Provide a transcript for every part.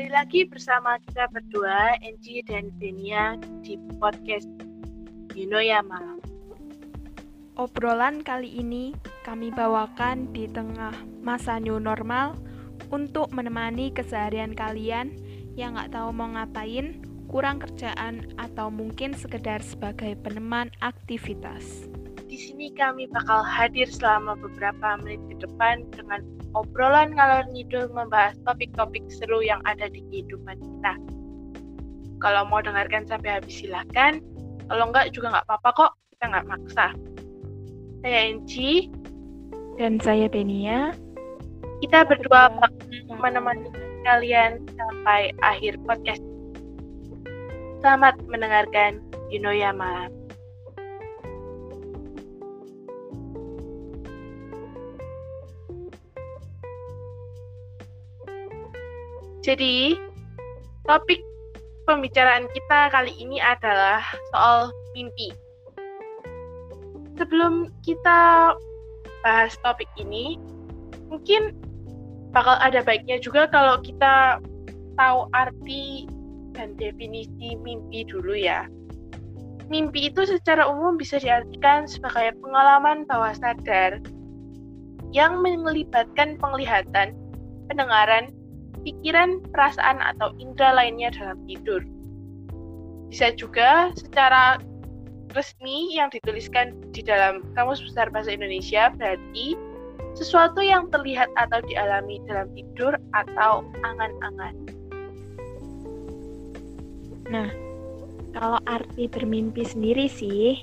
kembali lagi bersama kita berdua, Enji dan Benia di podcast Yuno ya Malam. Obrolan kali ini kami bawakan di tengah masa new normal untuk menemani keseharian kalian yang nggak tahu mau ngapain, kurang kerjaan, atau mungkin sekedar sebagai peneman aktivitas. Di sini kami bakal hadir selama beberapa menit ke depan dengan obrolan ngalor ngidul membahas topik-topik seru yang ada di kehidupan kita. Kalau mau dengarkan sampai habis silahkan, kalau enggak juga nggak apa-apa kok, kita nggak maksa. Saya Enci. Dan saya Benia. Kita berdua menemani kalian sampai akhir podcast. Selamat mendengarkan Yunoya Malam. Jadi, topik pembicaraan kita kali ini adalah soal mimpi. Sebelum kita bahas topik ini, mungkin bakal ada baiknya juga kalau kita tahu arti dan definisi mimpi dulu ya. Mimpi itu secara umum bisa diartikan sebagai pengalaman bawah sadar yang melibatkan penglihatan, pendengaran, pikiran, perasaan, atau indera lainnya dalam tidur. Bisa juga secara resmi yang dituliskan di dalam Kamus Besar Bahasa Indonesia berarti sesuatu yang terlihat atau dialami dalam tidur atau angan-angan. Nah, kalau arti bermimpi sendiri sih,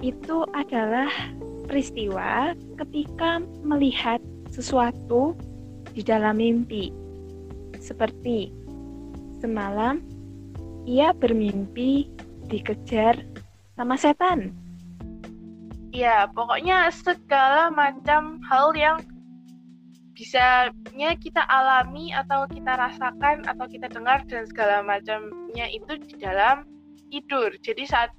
itu adalah peristiwa ketika melihat sesuatu di dalam mimpi. Seperti semalam ia bermimpi dikejar sama setan. Ya, pokoknya segala macam hal yang bisanya kita alami atau kita rasakan atau kita dengar dan segala macamnya itu di dalam tidur. Jadi saat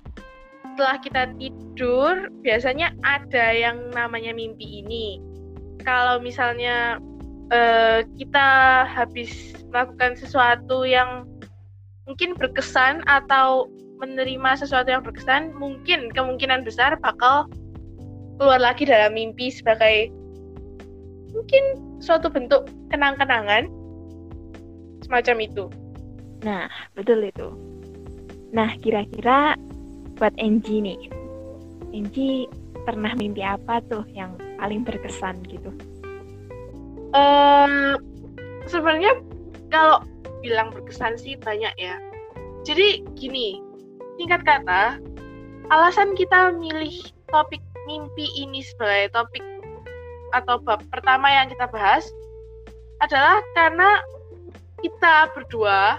setelah kita tidur biasanya ada yang namanya mimpi ini. Kalau misalnya uh, kita habis melakukan sesuatu yang mungkin berkesan atau menerima sesuatu yang berkesan, mungkin kemungkinan besar bakal keluar lagi dalam mimpi sebagai mungkin suatu bentuk kenang-kenangan semacam itu. Nah, betul itu. Nah, kira-kira buat Enji nih, Enji pernah mimpi apa tuh yang paling berkesan gitu? Sebenarnya kalau bilang berkesan sih banyak ya. Jadi gini, singkat kata, alasan kita milih topik mimpi ini sebagai topik atau bab pertama yang kita bahas adalah karena kita berdua,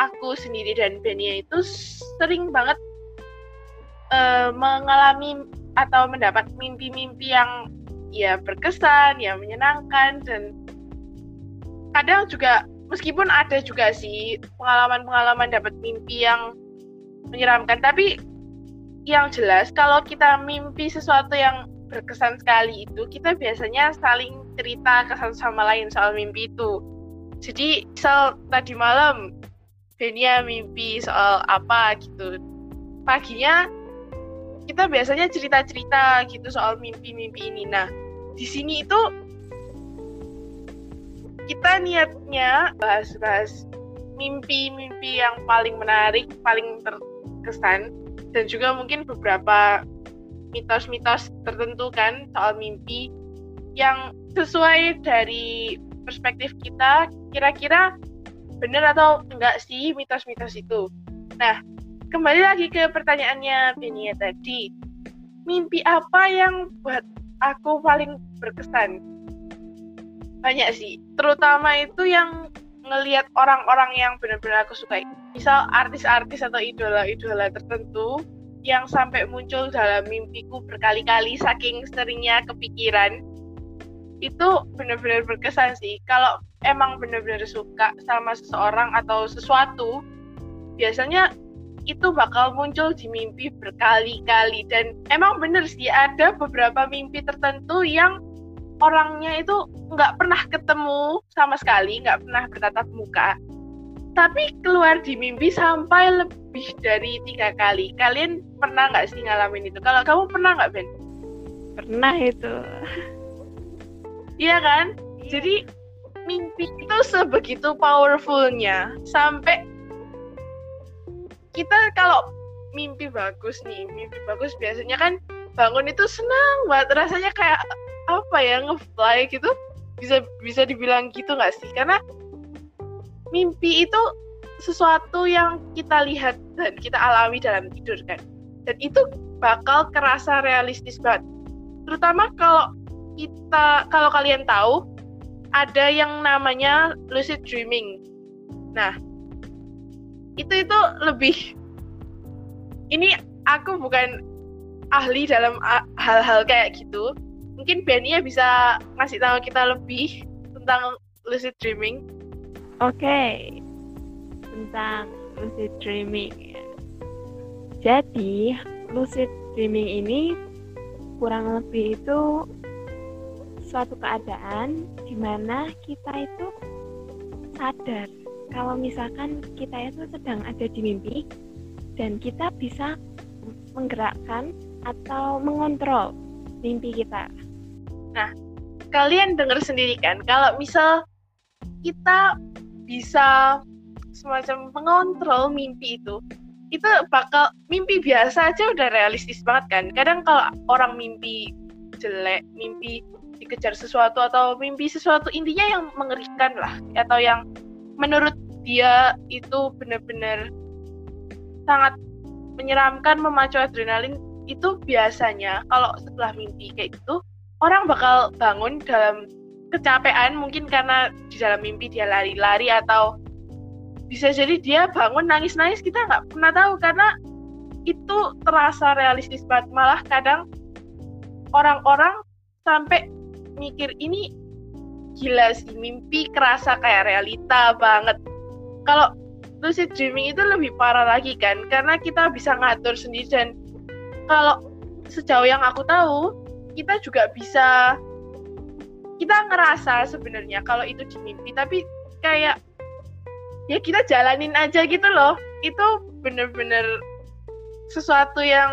aku sendiri dan Benia itu sering banget uh, mengalami atau mendapat mimpi-mimpi yang ya berkesan, ya menyenangkan dan kadang juga meskipun ada juga sih pengalaman-pengalaman dapat mimpi yang menyeramkan, tapi yang jelas kalau kita mimpi sesuatu yang berkesan sekali itu kita biasanya saling cerita ke satu sama lain soal mimpi itu. Jadi misal tadi malam Benia mimpi soal apa gitu. Paginya kita biasanya cerita-cerita gitu soal mimpi-mimpi ini. Nah, di sini itu kita niatnya bahas-bahas mimpi-mimpi yang paling menarik, paling terkesan, dan juga mungkin beberapa mitos-mitos tertentu kan soal mimpi yang sesuai dari perspektif kita, kira-kira benar atau enggak sih mitos-mitos itu. Nah, kembali lagi ke pertanyaannya Benia tadi. Mimpi apa yang buat aku paling berkesan? Banyak sih, terutama itu yang ngelihat orang-orang yang benar-benar aku sukai. Misal artis-artis atau idola-idola tertentu yang sampai muncul dalam mimpiku berkali-kali saking seringnya kepikiran. Itu benar-benar berkesan sih. Kalau emang benar-benar suka sama seseorang atau sesuatu, biasanya itu bakal muncul di mimpi berkali-kali dan emang bener sih ada beberapa mimpi tertentu yang orangnya itu nggak pernah ketemu sama sekali, nggak pernah bertatap muka, tapi keluar di mimpi sampai lebih dari tiga kali. Kalian pernah nggak sih ngalamin itu? Kalau kamu pernah nggak Ben? Pernah itu. Iya kan? Iya. Jadi mimpi itu sebegitu powerfulnya sampai kita kalau mimpi bagus nih, mimpi bagus biasanya kan bangun itu senang banget. Rasanya kayak apa ya ngefly gitu? Bisa bisa dibilang gitu nggak sih? Karena mimpi itu sesuatu yang kita lihat dan kita alami dalam tidur kan. Dan itu bakal kerasa realistis banget. Terutama kalau kita kalau kalian tahu ada yang namanya lucid dreaming. Nah itu itu lebih ini aku bukan ahli dalam hal-hal kayak gitu. Mungkin Benia bisa ngasih tahu kita lebih tentang lucid dreaming. Oke, okay. tentang lucid dreaming. Jadi, lucid dreaming ini kurang lebih itu suatu keadaan di mana kita itu sadar kalau misalkan kita itu sedang ada di mimpi dan kita bisa menggerakkan atau mengontrol mimpi kita. Nah, kalian dengar sendiri kan, kalau misal kita bisa semacam mengontrol mimpi itu, itu bakal mimpi biasa aja udah realistis banget kan. Kadang kalau orang mimpi jelek, mimpi dikejar sesuatu atau mimpi sesuatu intinya yang mengerikan lah atau yang menurut dia itu benar-benar sangat menyeramkan memacu adrenalin itu biasanya kalau setelah mimpi kayak gitu orang bakal bangun dalam kecapean mungkin karena di dalam mimpi dia lari-lari atau bisa jadi dia bangun nangis-nangis kita nggak pernah tahu karena itu terasa realistis banget. Malah kadang orang-orang sampai mikir ini gila sih mimpi kerasa kayak realita banget. Kalau lucid dreaming itu lebih parah lagi kan karena kita bisa ngatur sendiri dan kalau sejauh yang aku tahu kita juga bisa kita ngerasa sebenarnya kalau itu di mimpi tapi kayak ya kita jalanin aja gitu loh. Itu bener-bener sesuatu yang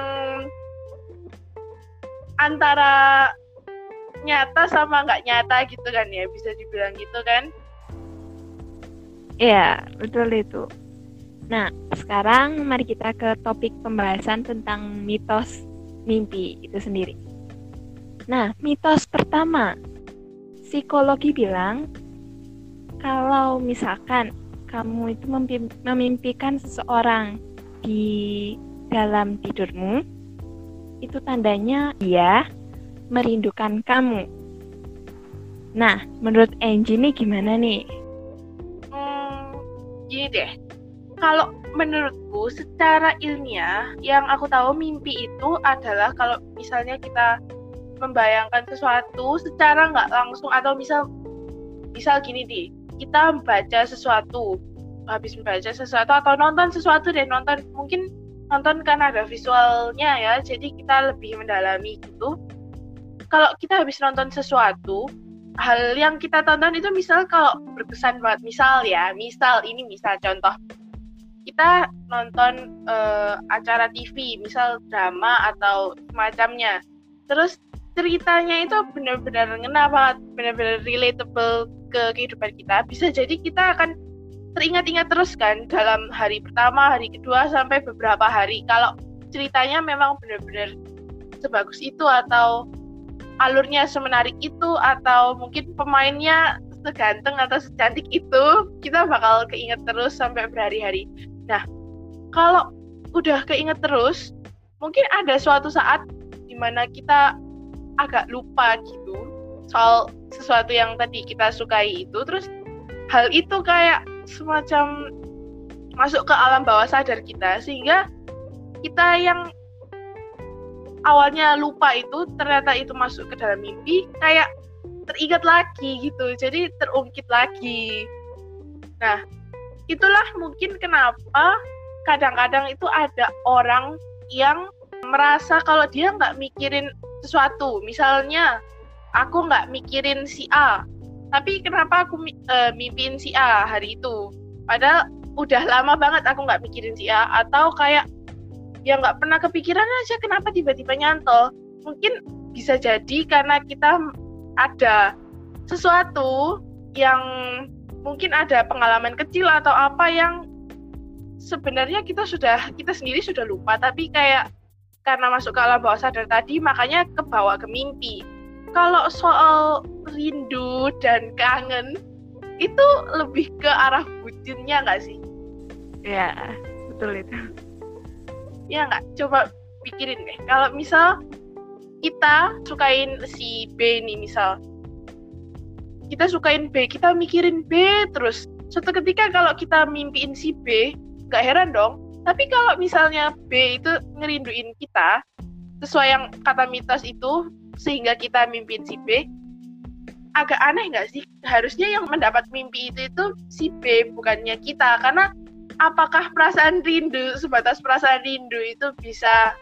antara nyata sama nggak nyata gitu kan ya bisa dibilang gitu kan Iya, betul itu. Nah, sekarang mari kita ke topik pembahasan tentang mitos mimpi itu sendiri. Nah, mitos pertama, psikologi bilang kalau misalkan kamu itu memimpikan seseorang di dalam tidurmu, itu tandanya dia merindukan kamu. Nah, menurut Angie nih gimana nih? Hmm, gini deh, kalau menurutku secara ilmiah yang aku tahu mimpi itu adalah kalau misalnya kita membayangkan sesuatu secara nggak langsung atau misal misal gini di kita membaca sesuatu habis membaca sesuatu atau nonton sesuatu deh nonton mungkin nonton karena ada visualnya ya jadi kita lebih mendalami gitu kalau kita habis nonton sesuatu hal yang kita tonton itu misal kalau berkesan banget misal ya misal ini misal contoh kita nonton uh, acara TV, misal drama atau semacamnya. Terus ceritanya itu benar-benar ngena banget, benar-benar relatable ke kehidupan kita. Bisa jadi kita akan teringat-ingat terus kan dalam hari pertama, hari kedua sampai beberapa hari. Kalau ceritanya memang benar-benar sebagus itu atau alurnya semenarik itu atau mungkin pemainnya seganteng atau secantik itu kita bakal keinget terus sampai berhari-hari. Nah, kalau udah keinget terus, mungkin ada suatu saat di mana kita agak lupa gitu soal sesuatu yang tadi kita sukai itu, terus hal itu kayak semacam masuk ke alam bawah sadar kita sehingga kita yang awalnya lupa itu ternyata itu masuk ke dalam mimpi kayak teringat lagi gitu jadi terungkit lagi. Nah itulah mungkin kenapa kadang-kadang itu ada orang yang merasa kalau dia nggak mikirin sesuatu. Misalnya aku nggak mikirin si A tapi kenapa aku uh, mimpiin si A hari itu? Padahal udah lama banget aku nggak mikirin si A atau kayak ya nggak pernah kepikiran aja kenapa tiba-tiba nyantol mungkin bisa jadi karena kita ada sesuatu yang mungkin ada pengalaman kecil atau apa yang sebenarnya kita sudah kita sendiri sudah lupa tapi kayak karena masuk ke alam bawah sadar tadi makanya kebawa ke mimpi kalau soal rindu dan kangen itu lebih ke arah bucinnya nggak sih? Ya, betul itu. Ya nggak? Coba pikirin deh. Kalau misal kita sukain si B nih misal, kita sukain B, kita mikirin B terus. Suatu ketika kalau kita mimpiin si B, nggak heran dong. Tapi kalau misalnya B itu ngerinduin kita, sesuai yang kata mitos itu, sehingga kita mimpin si B agak aneh nggak sih harusnya yang mendapat mimpi itu itu si B bukannya kita karena apakah perasaan rindu sebatas perasaan rindu itu bisa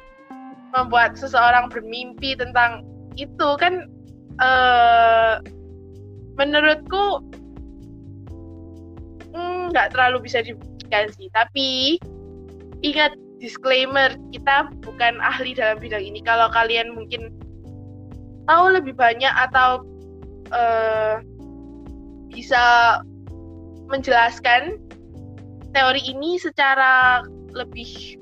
membuat seseorang bermimpi tentang itu? Kan uh, menurutku hmm, nggak mm, terlalu bisa dibuktikan sih. Tapi ingat disclaimer kita bukan ahli dalam bidang ini. Kalau kalian mungkin tahu lebih banyak atau uh, bisa menjelaskan teori ini secara lebih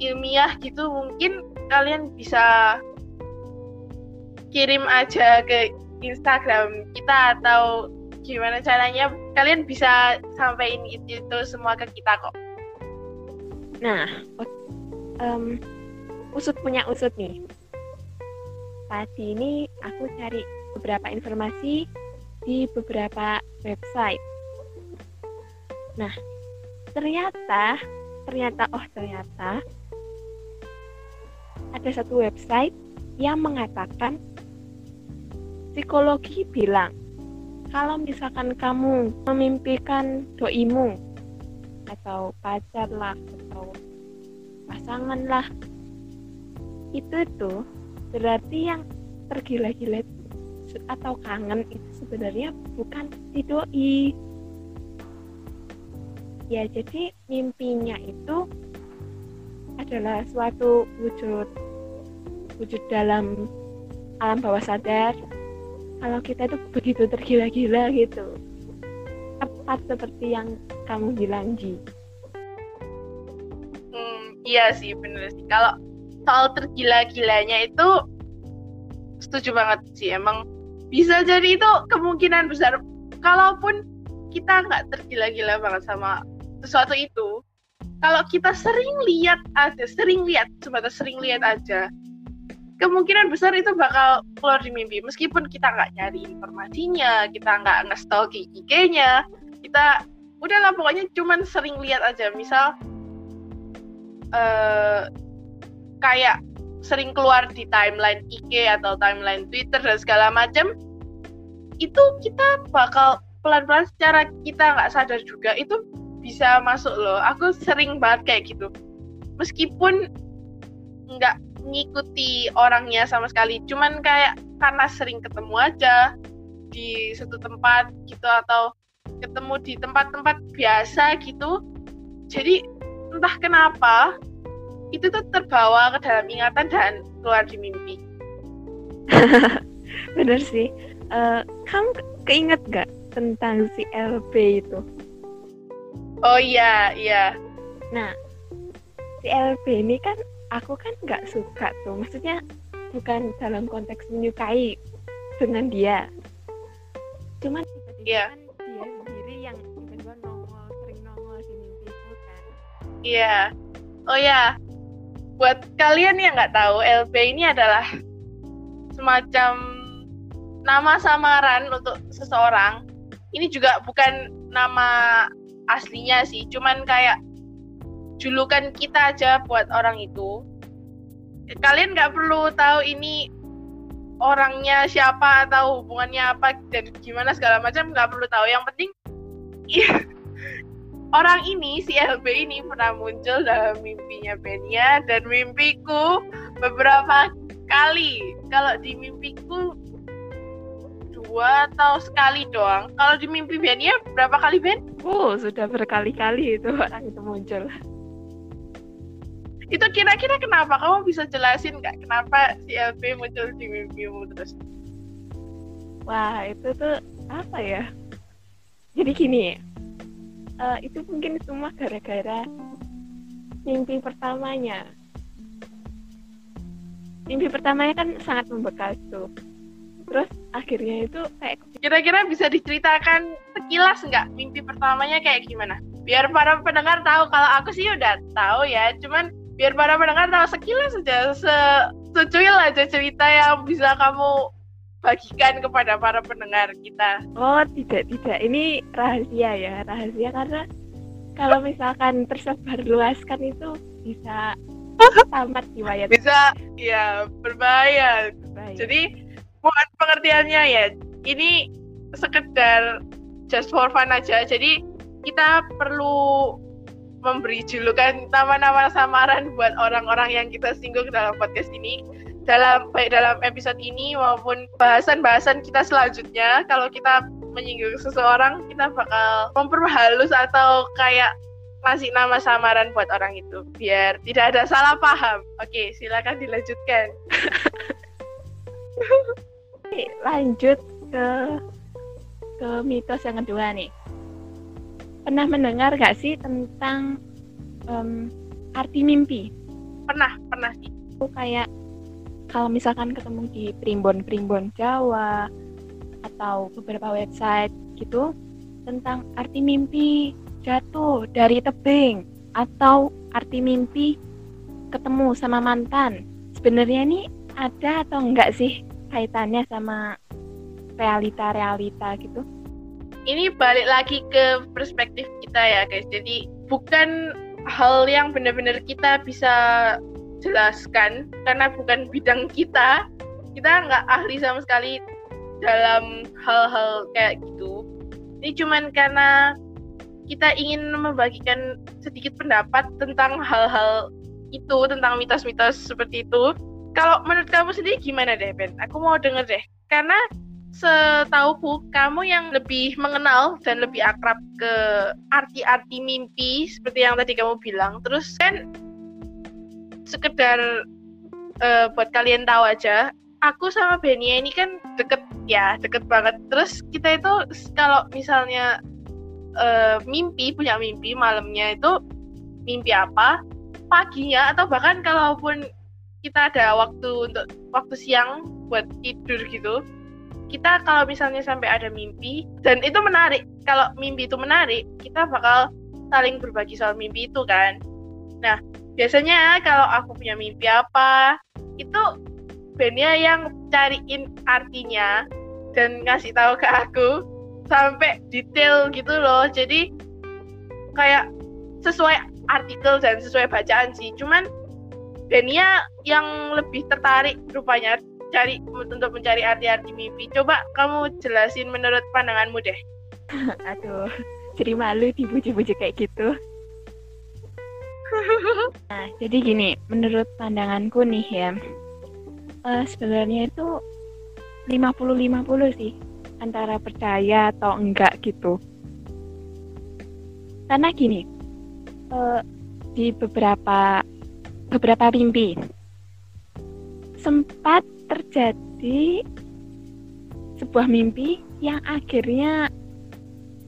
ilmiah gitu mungkin kalian bisa kirim aja ke Instagram kita atau gimana caranya kalian bisa sampaikan itu, itu semua ke kita kok. Nah, um, usut punya usut nih tadi ini aku cari beberapa informasi di beberapa website. Nah, ternyata, ternyata, oh ternyata ada satu website yang mengatakan psikologi bilang kalau misalkan kamu memimpikan doimu atau pacar lah atau pasangan lah itu tuh berarti yang tergila-gila atau kangen itu sebenarnya bukan si doi ya jadi mimpinya itu adalah suatu wujud wujud dalam alam bawah sadar. Kalau kita itu begitu tergila-gila gitu tepat seperti yang kamu bilang Ji. Hmm, iya sih bener sih. Kalau soal tergila-gilanya itu setuju banget sih. Emang bisa jadi itu kemungkinan besar. Kalaupun kita nggak tergila-gila banget sama sesuatu itu kalau kita sering lihat aja sering lihat sebatas sering lihat aja kemungkinan besar itu bakal keluar di mimpi. Meskipun kita nggak nyari informasinya kita nggak nge-stalking IG-nya kita udahlah pokoknya cuman sering lihat aja. Misal uh, kayak sering keluar di timeline IG atau timeline Twitter dan segala macam itu kita bakal pelan-pelan secara kita nggak sadar juga itu bisa masuk loh aku sering banget kayak gitu meskipun nggak ngikuti orangnya sama sekali cuman kayak karena sering ketemu aja di satu tempat gitu atau ketemu di tempat-tempat biasa gitu jadi entah kenapa itu tuh terbawa ke dalam ingatan dan keluar di mimpi. Bener sih. Uh, kamu keinget gak tentang si LB itu? Oh iya, iya. Nah, si LB ini kan aku kan nggak suka tuh. Maksudnya bukan dalam konteks menyukai dengan dia. Cuman tiba-tiba yeah. kan dia sendiri yang tiba-tiba nongol, sering nongol di mimpi itu kan. Iya. Yeah. Oh ya, buat kalian yang nggak tahu LP ini adalah semacam nama samaran untuk seseorang ini juga bukan nama aslinya sih. Cuman kayak julukan kita aja buat orang itu. Kalian nggak perlu tahu ini orangnya siapa atau hubungannya apa dan gimana segala macam nggak perlu tahu. Yang penting orang ini si LB ini pernah muncul dalam mimpinya Benia dan mimpiku beberapa kali. Kalau di mimpiku dua atau sekali doang. Kalau di mimpi Benia berapa kali Ben? Oh, sudah berkali-kali itu orang itu muncul. Itu kira-kira kenapa? Kamu bisa jelasin nggak kenapa si LP muncul di mimpimu terus? Wah, itu tuh apa ya? Jadi gini, uh, itu mungkin semua gara-gara mimpi pertamanya. Mimpi pertamanya kan sangat membekas tuh. Terus akhirnya itu kayak kira-kira bisa diceritakan sekilas nggak mimpi pertamanya kayak gimana? Biar para pendengar tahu kalau aku sih udah tahu ya, cuman biar para pendengar tahu sekilas saja se secuil aja cerita yang bisa kamu bagikan kepada para pendengar kita. Oh tidak tidak ini rahasia ya rahasia karena kalau misalkan tersebar luaskan itu bisa tamat riwayat. Bisa ya berbahaya. berbahaya. Jadi mohon pengertiannya ya. Ini sekedar just for fun aja. Jadi kita perlu memberi julukan nama-nama samaran buat orang-orang yang kita singgung dalam podcast ini. Dalam baik dalam episode ini maupun bahasan-bahasan kita selanjutnya. Kalau kita menyinggung seseorang kita bakal memperhalus atau kayak ngasih nama samaran buat orang itu. Biar tidak ada salah paham. Oke silakan dilanjutkan lanjut ke ke mitos yang kedua nih pernah mendengar gak sih tentang um, arti mimpi? Pernah, pernah sih. Itu kayak kalau misalkan ketemu di primbon-primbon Jawa atau beberapa website gitu tentang arti mimpi jatuh dari tebing atau arti mimpi ketemu sama mantan. Sebenarnya ini ada atau enggak sih kaitannya sama realita-realita gitu? ini balik lagi ke perspektif kita ya guys. Jadi bukan hal yang benar-benar kita bisa jelaskan karena bukan bidang kita. Kita nggak ahli sama sekali dalam hal-hal kayak gitu. Ini cuman karena kita ingin membagikan sedikit pendapat tentang hal-hal itu tentang mitos-mitos seperti itu kalau menurut kamu sendiri gimana deh Ben aku mau denger deh karena setauku kamu yang lebih mengenal dan lebih akrab ke arti-arti mimpi seperti yang tadi kamu bilang. Terus kan sekedar uh, buat kalian tahu aja, aku sama Benia ini kan deket ya, deket banget. Terus kita itu kalau misalnya uh, mimpi punya mimpi malamnya itu mimpi apa, paginya atau bahkan kalaupun kita ada waktu untuk waktu siang buat tidur gitu, kita kalau misalnya sampai ada mimpi dan itu menarik. Kalau mimpi itu menarik kita bakal saling berbagi soal mimpi itu kan. Nah biasanya kalau aku punya mimpi apa itu Benia yang cariin artinya dan ngasih tahu ke aku sampai detail gitu loh. Jadi kayak sesuai artikel dan sesuai bacaan sih. Cuman Benia yang lebih tertarik rupanya cari untuk mencari arti-arti mimpi. Coba kamu jelasin menurut pandanganmu deh. Aduh, jadi malu dibujuk-bujuk kayak gitu. nah, jadi gini, menurut pandanganku nih ya, uh, sebenarnya itu 50-50 sih antara percaya atau enggak gitu. Karena gini, uh, di beberapa beberapa mimpi sempat terjadi sebuah mimpi yang akhirnya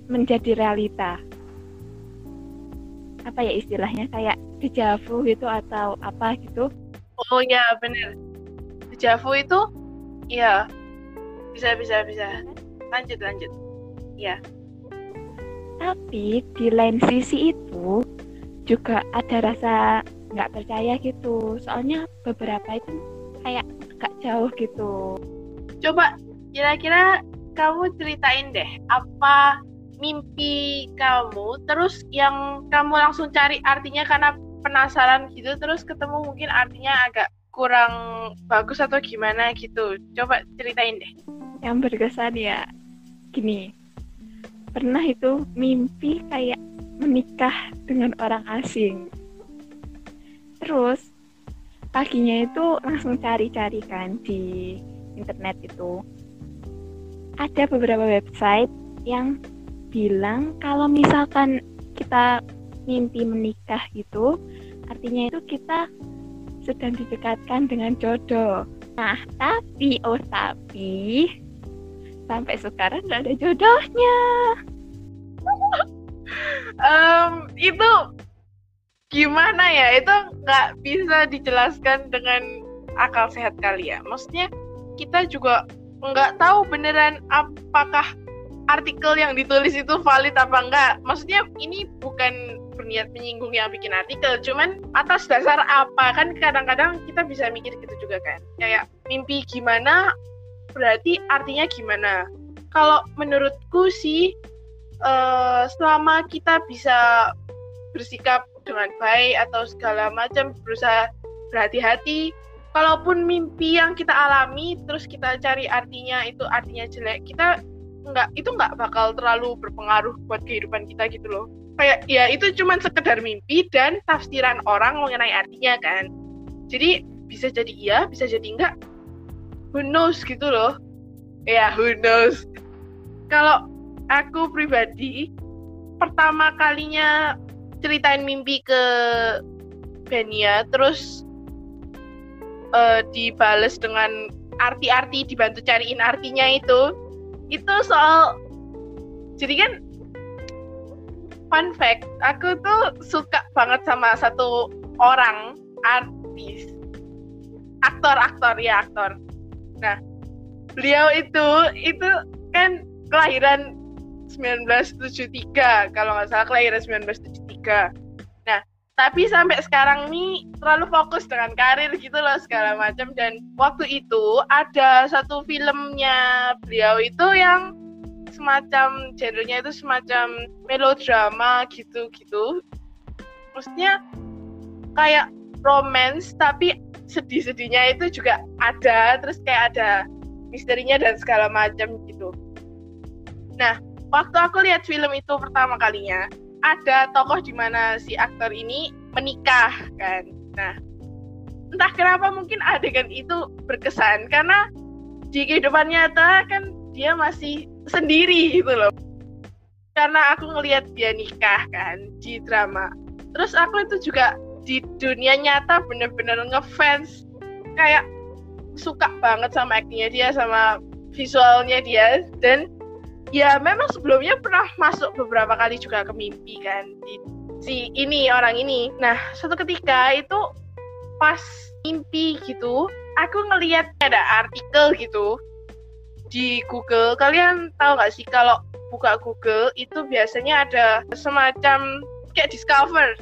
menjadi realita. Apa ya istilahnya kayak dejavu gitu atau apa gitu? Oh ya benar. Dejavu itu ya bisa bisa bisa. Lanjut lanjut. Ya. Tapi di lain sisi itu juga ada rasa nggak percaya gitu. Soalnya beberapa itu kayak agak jauh gitu. Coba kira-kira kamu ceritain deh apa mimpi kamu terus yang kamu langsung cari artinya karena penasaran gitu terus ketemu mungkin artinya agak kurang bagus atau gimana gitu. Coba ceritain deh. Yang berkesan ya gini. Pernah itu mimpi kayak menikah dengan orang asing. Terus paginya itu langsung cari-cari kan di internet itu ada beberapa website yang bilang kalau misalkan kita mimpi menikah gitu, artinya itu kita sedang didekatkan dengan jodoh. Nah, tapi, oh tapi, sampai sekarang nggak ada jodohnya. um, itu gimana ya? Itu nggak bisa dijelaskan dengan akal sehat kali ya. Maksudnya kita juga nggak tahu beneran apakah artikel yang ditulis itu valid apa enggak. Maksudnya ini bukan berniat menyinggung yang bikin artikel, cuman atas dasar apa kan kadang-kadang kita bisa mikir gitu juga kan. Kayak mimpi gimana berarti artinya gimana. Kalau menurutku sih uh, selama kita bisa bersikap dengan baik atau segala macam berusaha berhati-hati. Kalaupun mimpi yang kita alami terus kita cari artinya itu artinya jelek kita nggak itu nggak bakal terlalu berpengaruh buat kehidupan kita gitu loh. Kayak ya itu cuma sekedar mimpi dan tafsiran orang mengenai artinya kan. Jadi bisa jadi iya bisa jadi enggak who knows gitu loh. Ya who knows. Kalau aku pribadi pertama kalinya ceritain mimpi ke Benia terus uh, dibales dengan arti-arti dibantu cariin artinya itu. Itu soal jadi kan fun fact aku tuh suka banget sama satu orang artis. Aktor-aktor ya aktor. Nah beliau itu itu kan kelahiran 1973 kalau nggak salah kelahiran 1973 tapi sampai sekarang nih terlalu fokus dengan karir gitu loh segala macam. Dan waktu itu ada satu filmnya beliau itu yang semacam genrenya itu semacam melodrama gitu gitu maksudnya kayak romance tapi sedih-sedihnya itu juga ada. Terus kayak ada misterinya dan segala macam gitu. Nah waktu aku lihat film itu pertama kalinya ada tokoh di mana si aktor ini menikah kan. Nah, entah kenapa mungkin adegan itu berkesan karena di kehidupan nyata kan dia masih sendiri gitu loh. Karena aku ngelihat dia nikah kan di drama. Terus aku itu juga di dunia nyata bener-bener ngefans kayak suka banget sama aktingnya dia sama visualnya dia dan ya memang sebelumnya pernah masuk beberapa kali juga ke mimpi kan di, si ini orang ini. Nah suatu ketika itu pas mimpi gitu aku ngelihat ada artikel gitu di Google. Kalian tahu nggak sih kalau buka Google itu biasanya ada semacam kayak discover?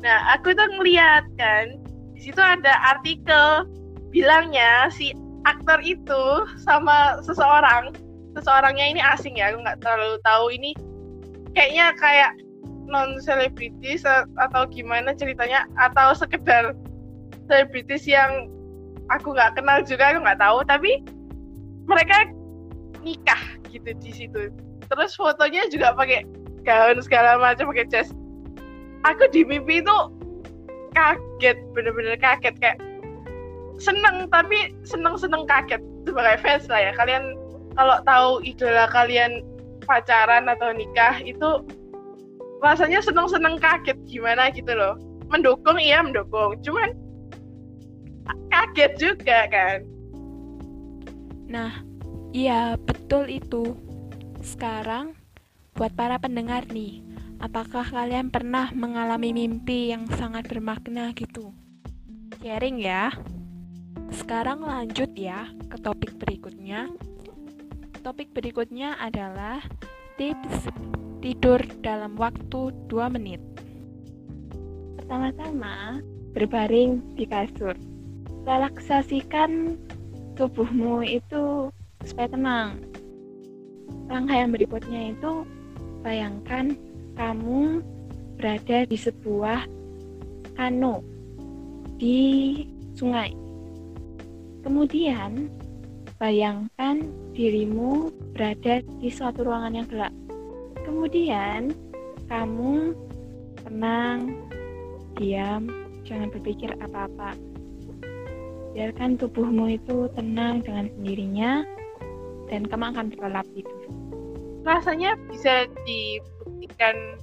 Nah aku tuh ngeliat kan di situ ada artikel bilangnya si aktor itu sama seseorang seseorangnya ini asing ya aku nggak terlalu tahu ini. Kayaknya kayak non selebritis atau gimana ceritanya atau sekedar selebritis yang aku nggak kenal juga aku nggak tahu. Tapi mereka nikah gitu di situ. Terus fotonya juga pakai gaun segala macam pakai jas. Aku di mimpi itu kaget bener-bener kaget. Kayak seneng tapi seneng seneng kaget. Sebagai fans lah ya kalian kalau tahu idola kalian pacaran atau nikah itu rasanya seneng-seneng kaget gimana gitu loh. Mendukung iya mendukung. Cuman kaget juga kan. Nah iya betul itu. Sekarang buat para pendengar nih apakah kalian pernah mengalami mimpi yang sangat bermakna gitu? Sharing ya. Sekarang lanjut ya ke topik berikutnya Topik berikutnya adalah tips tidur dalam waktu 2 menit. Pertama-tama, berbaring di kasur. Relaksasikan tubuhmu itu supaya tenang. Langkah yang berikutnya itu bayangkan kamu berada di sebuah kano di sungai. Kemudian Bayangkan dirimu berada di suatu ruangan yang gelap. Kemudian, kamu tenang, diam, jangan berpikir apa-apa. Biarkan tubuhmu itu tenang dengan sendirinya, dan kamu akan terlelap tidur. Rasanya bisa dibuktikan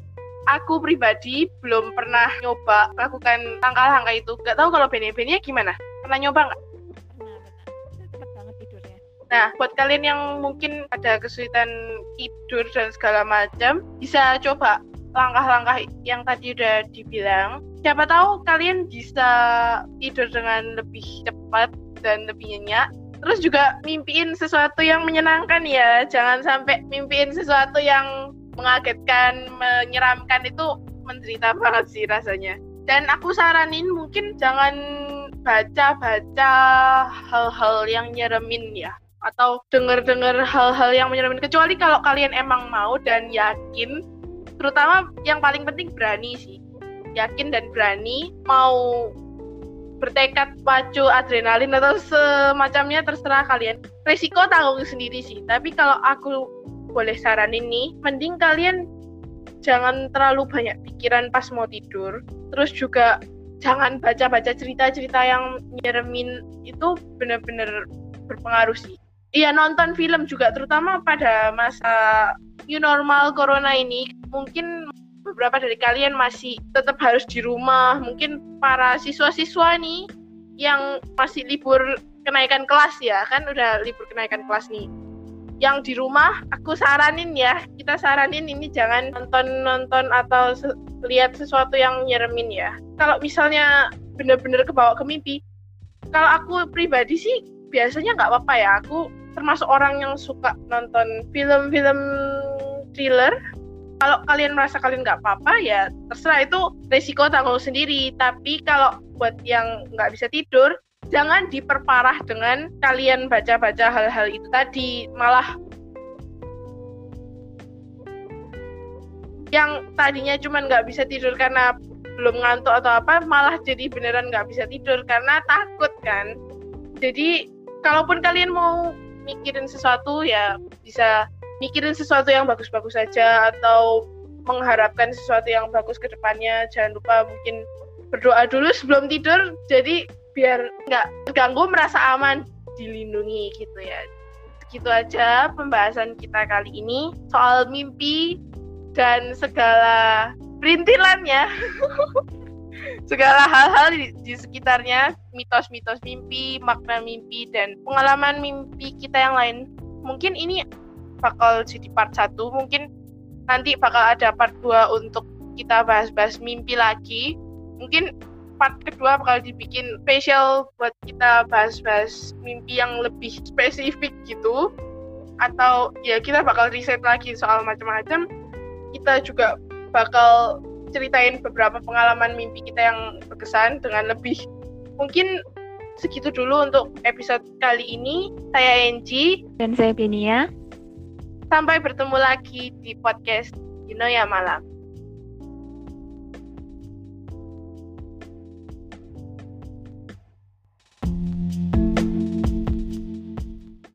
aku pribadi belum pernah nyoba melakukan langkah-langkah itu. Gak tahu kalau Bene-Bene gimana? Pernah nyoba nggak? Nah, buat kalian yang mungkin ada kesulitan tidur dan segala macam, bisa coba langkah-langkah yang tadi udah dibilang. Siapa tahu kalian bisa tidur dengan lebih cepat dan lebih nyenyak. Terus juga mimpiin sesuatu yang menyenangkan ya. Jangan sampai mimpiin sesuatu yang mengagetkan, menyeramkan itu menderita banget sih rasanya. Dan aku saranin mungkin jangan baca-baca hal-hal yang nyeremin ya atau dengar-dengar hal-hal yang menyeramkan kecuali kalau kalian emang mau dan yakin terutama yang paling penting berani sih. Yakin dan berani mau bertekad pacu adrenalin atau semacamnya terserah kalian. Resiko tanggung sendiri sih. Tapi kalau aku boleh saranin nih mending kalian jangan terlalu banyak pikiran pas mau tidur. Terus juga jangan baca-baca cerita-cerita yang nyeremin. Itu bener-bener berpengaruh sih Iya nonton film juga terutama pada masa new normal corona ini. Mungkin beberapa dari kalian masih tetap harus di rumah. Mungkin para siswa-siswa nih yang masih libur kenaikan kelas ya kan udah libur kenaikan kelas nih. Yang di rumah aku saranin ya. Kita saranin ini jangan nonton nonton atau se lihat sesuatu yang nyeremin ya. Kalau misalnya bener-bener kebawa ke mimpi kalau aku pribadi sih biasanya nggak apa-apa ya. Aku termasuk orang yang suka nonton film-film thriller. Kalau kalian merasa kalian nggak apa-apa ya terserah itu resiko tanggung sendiri. Tapi kalau buat yang nggak bisa tidur jangan diperparah dengan kalian baca-baca hal-hal itu tadi malah yang tadinya cuma nggak bisa tidur karena belum ngantuk atau apa malah jadi beneran nggak bisa tidur karena takut kan. Jadi kalaupun kalian mau mikirin sesuatu ya bisa mikirin sesuatu yang bagus-bagus saja atau mengharapkan sesuatu yang bagus ke depannya. Jangan lupa mungkin berdoa dulu sebelum tidur jadi biar nggak terganggu merasa aman dilindungi gitu ya. Gitu aja pembahasan kita kali ini soal mimpi dan segala perintilannya segala hal-hal di, di sekitarnya, mitos-mitos mimpi, makna mimpi, dan pengalaman mimpi kita yang lain. Mungkin ini bakal jadi part satu, mungkin nanti bakal ada part 2 untuk kita bahas-bahas mimpi lagi. Mungkin part kedua bakal dibikin spesial buat kita bahas-bahas mimpi yang lebih spesifik gitu. Atau ya kita bakal riset lagi soal macam-macam. Kita juga bakal ceritain beberapa pengalaman mimpi kita yang berkesan dengan lebih mungkin segitu dulu untuk episode kali ini. Saya Enji dan saya Benia. Sampai bertemu lagi di podcast Dino ya malam.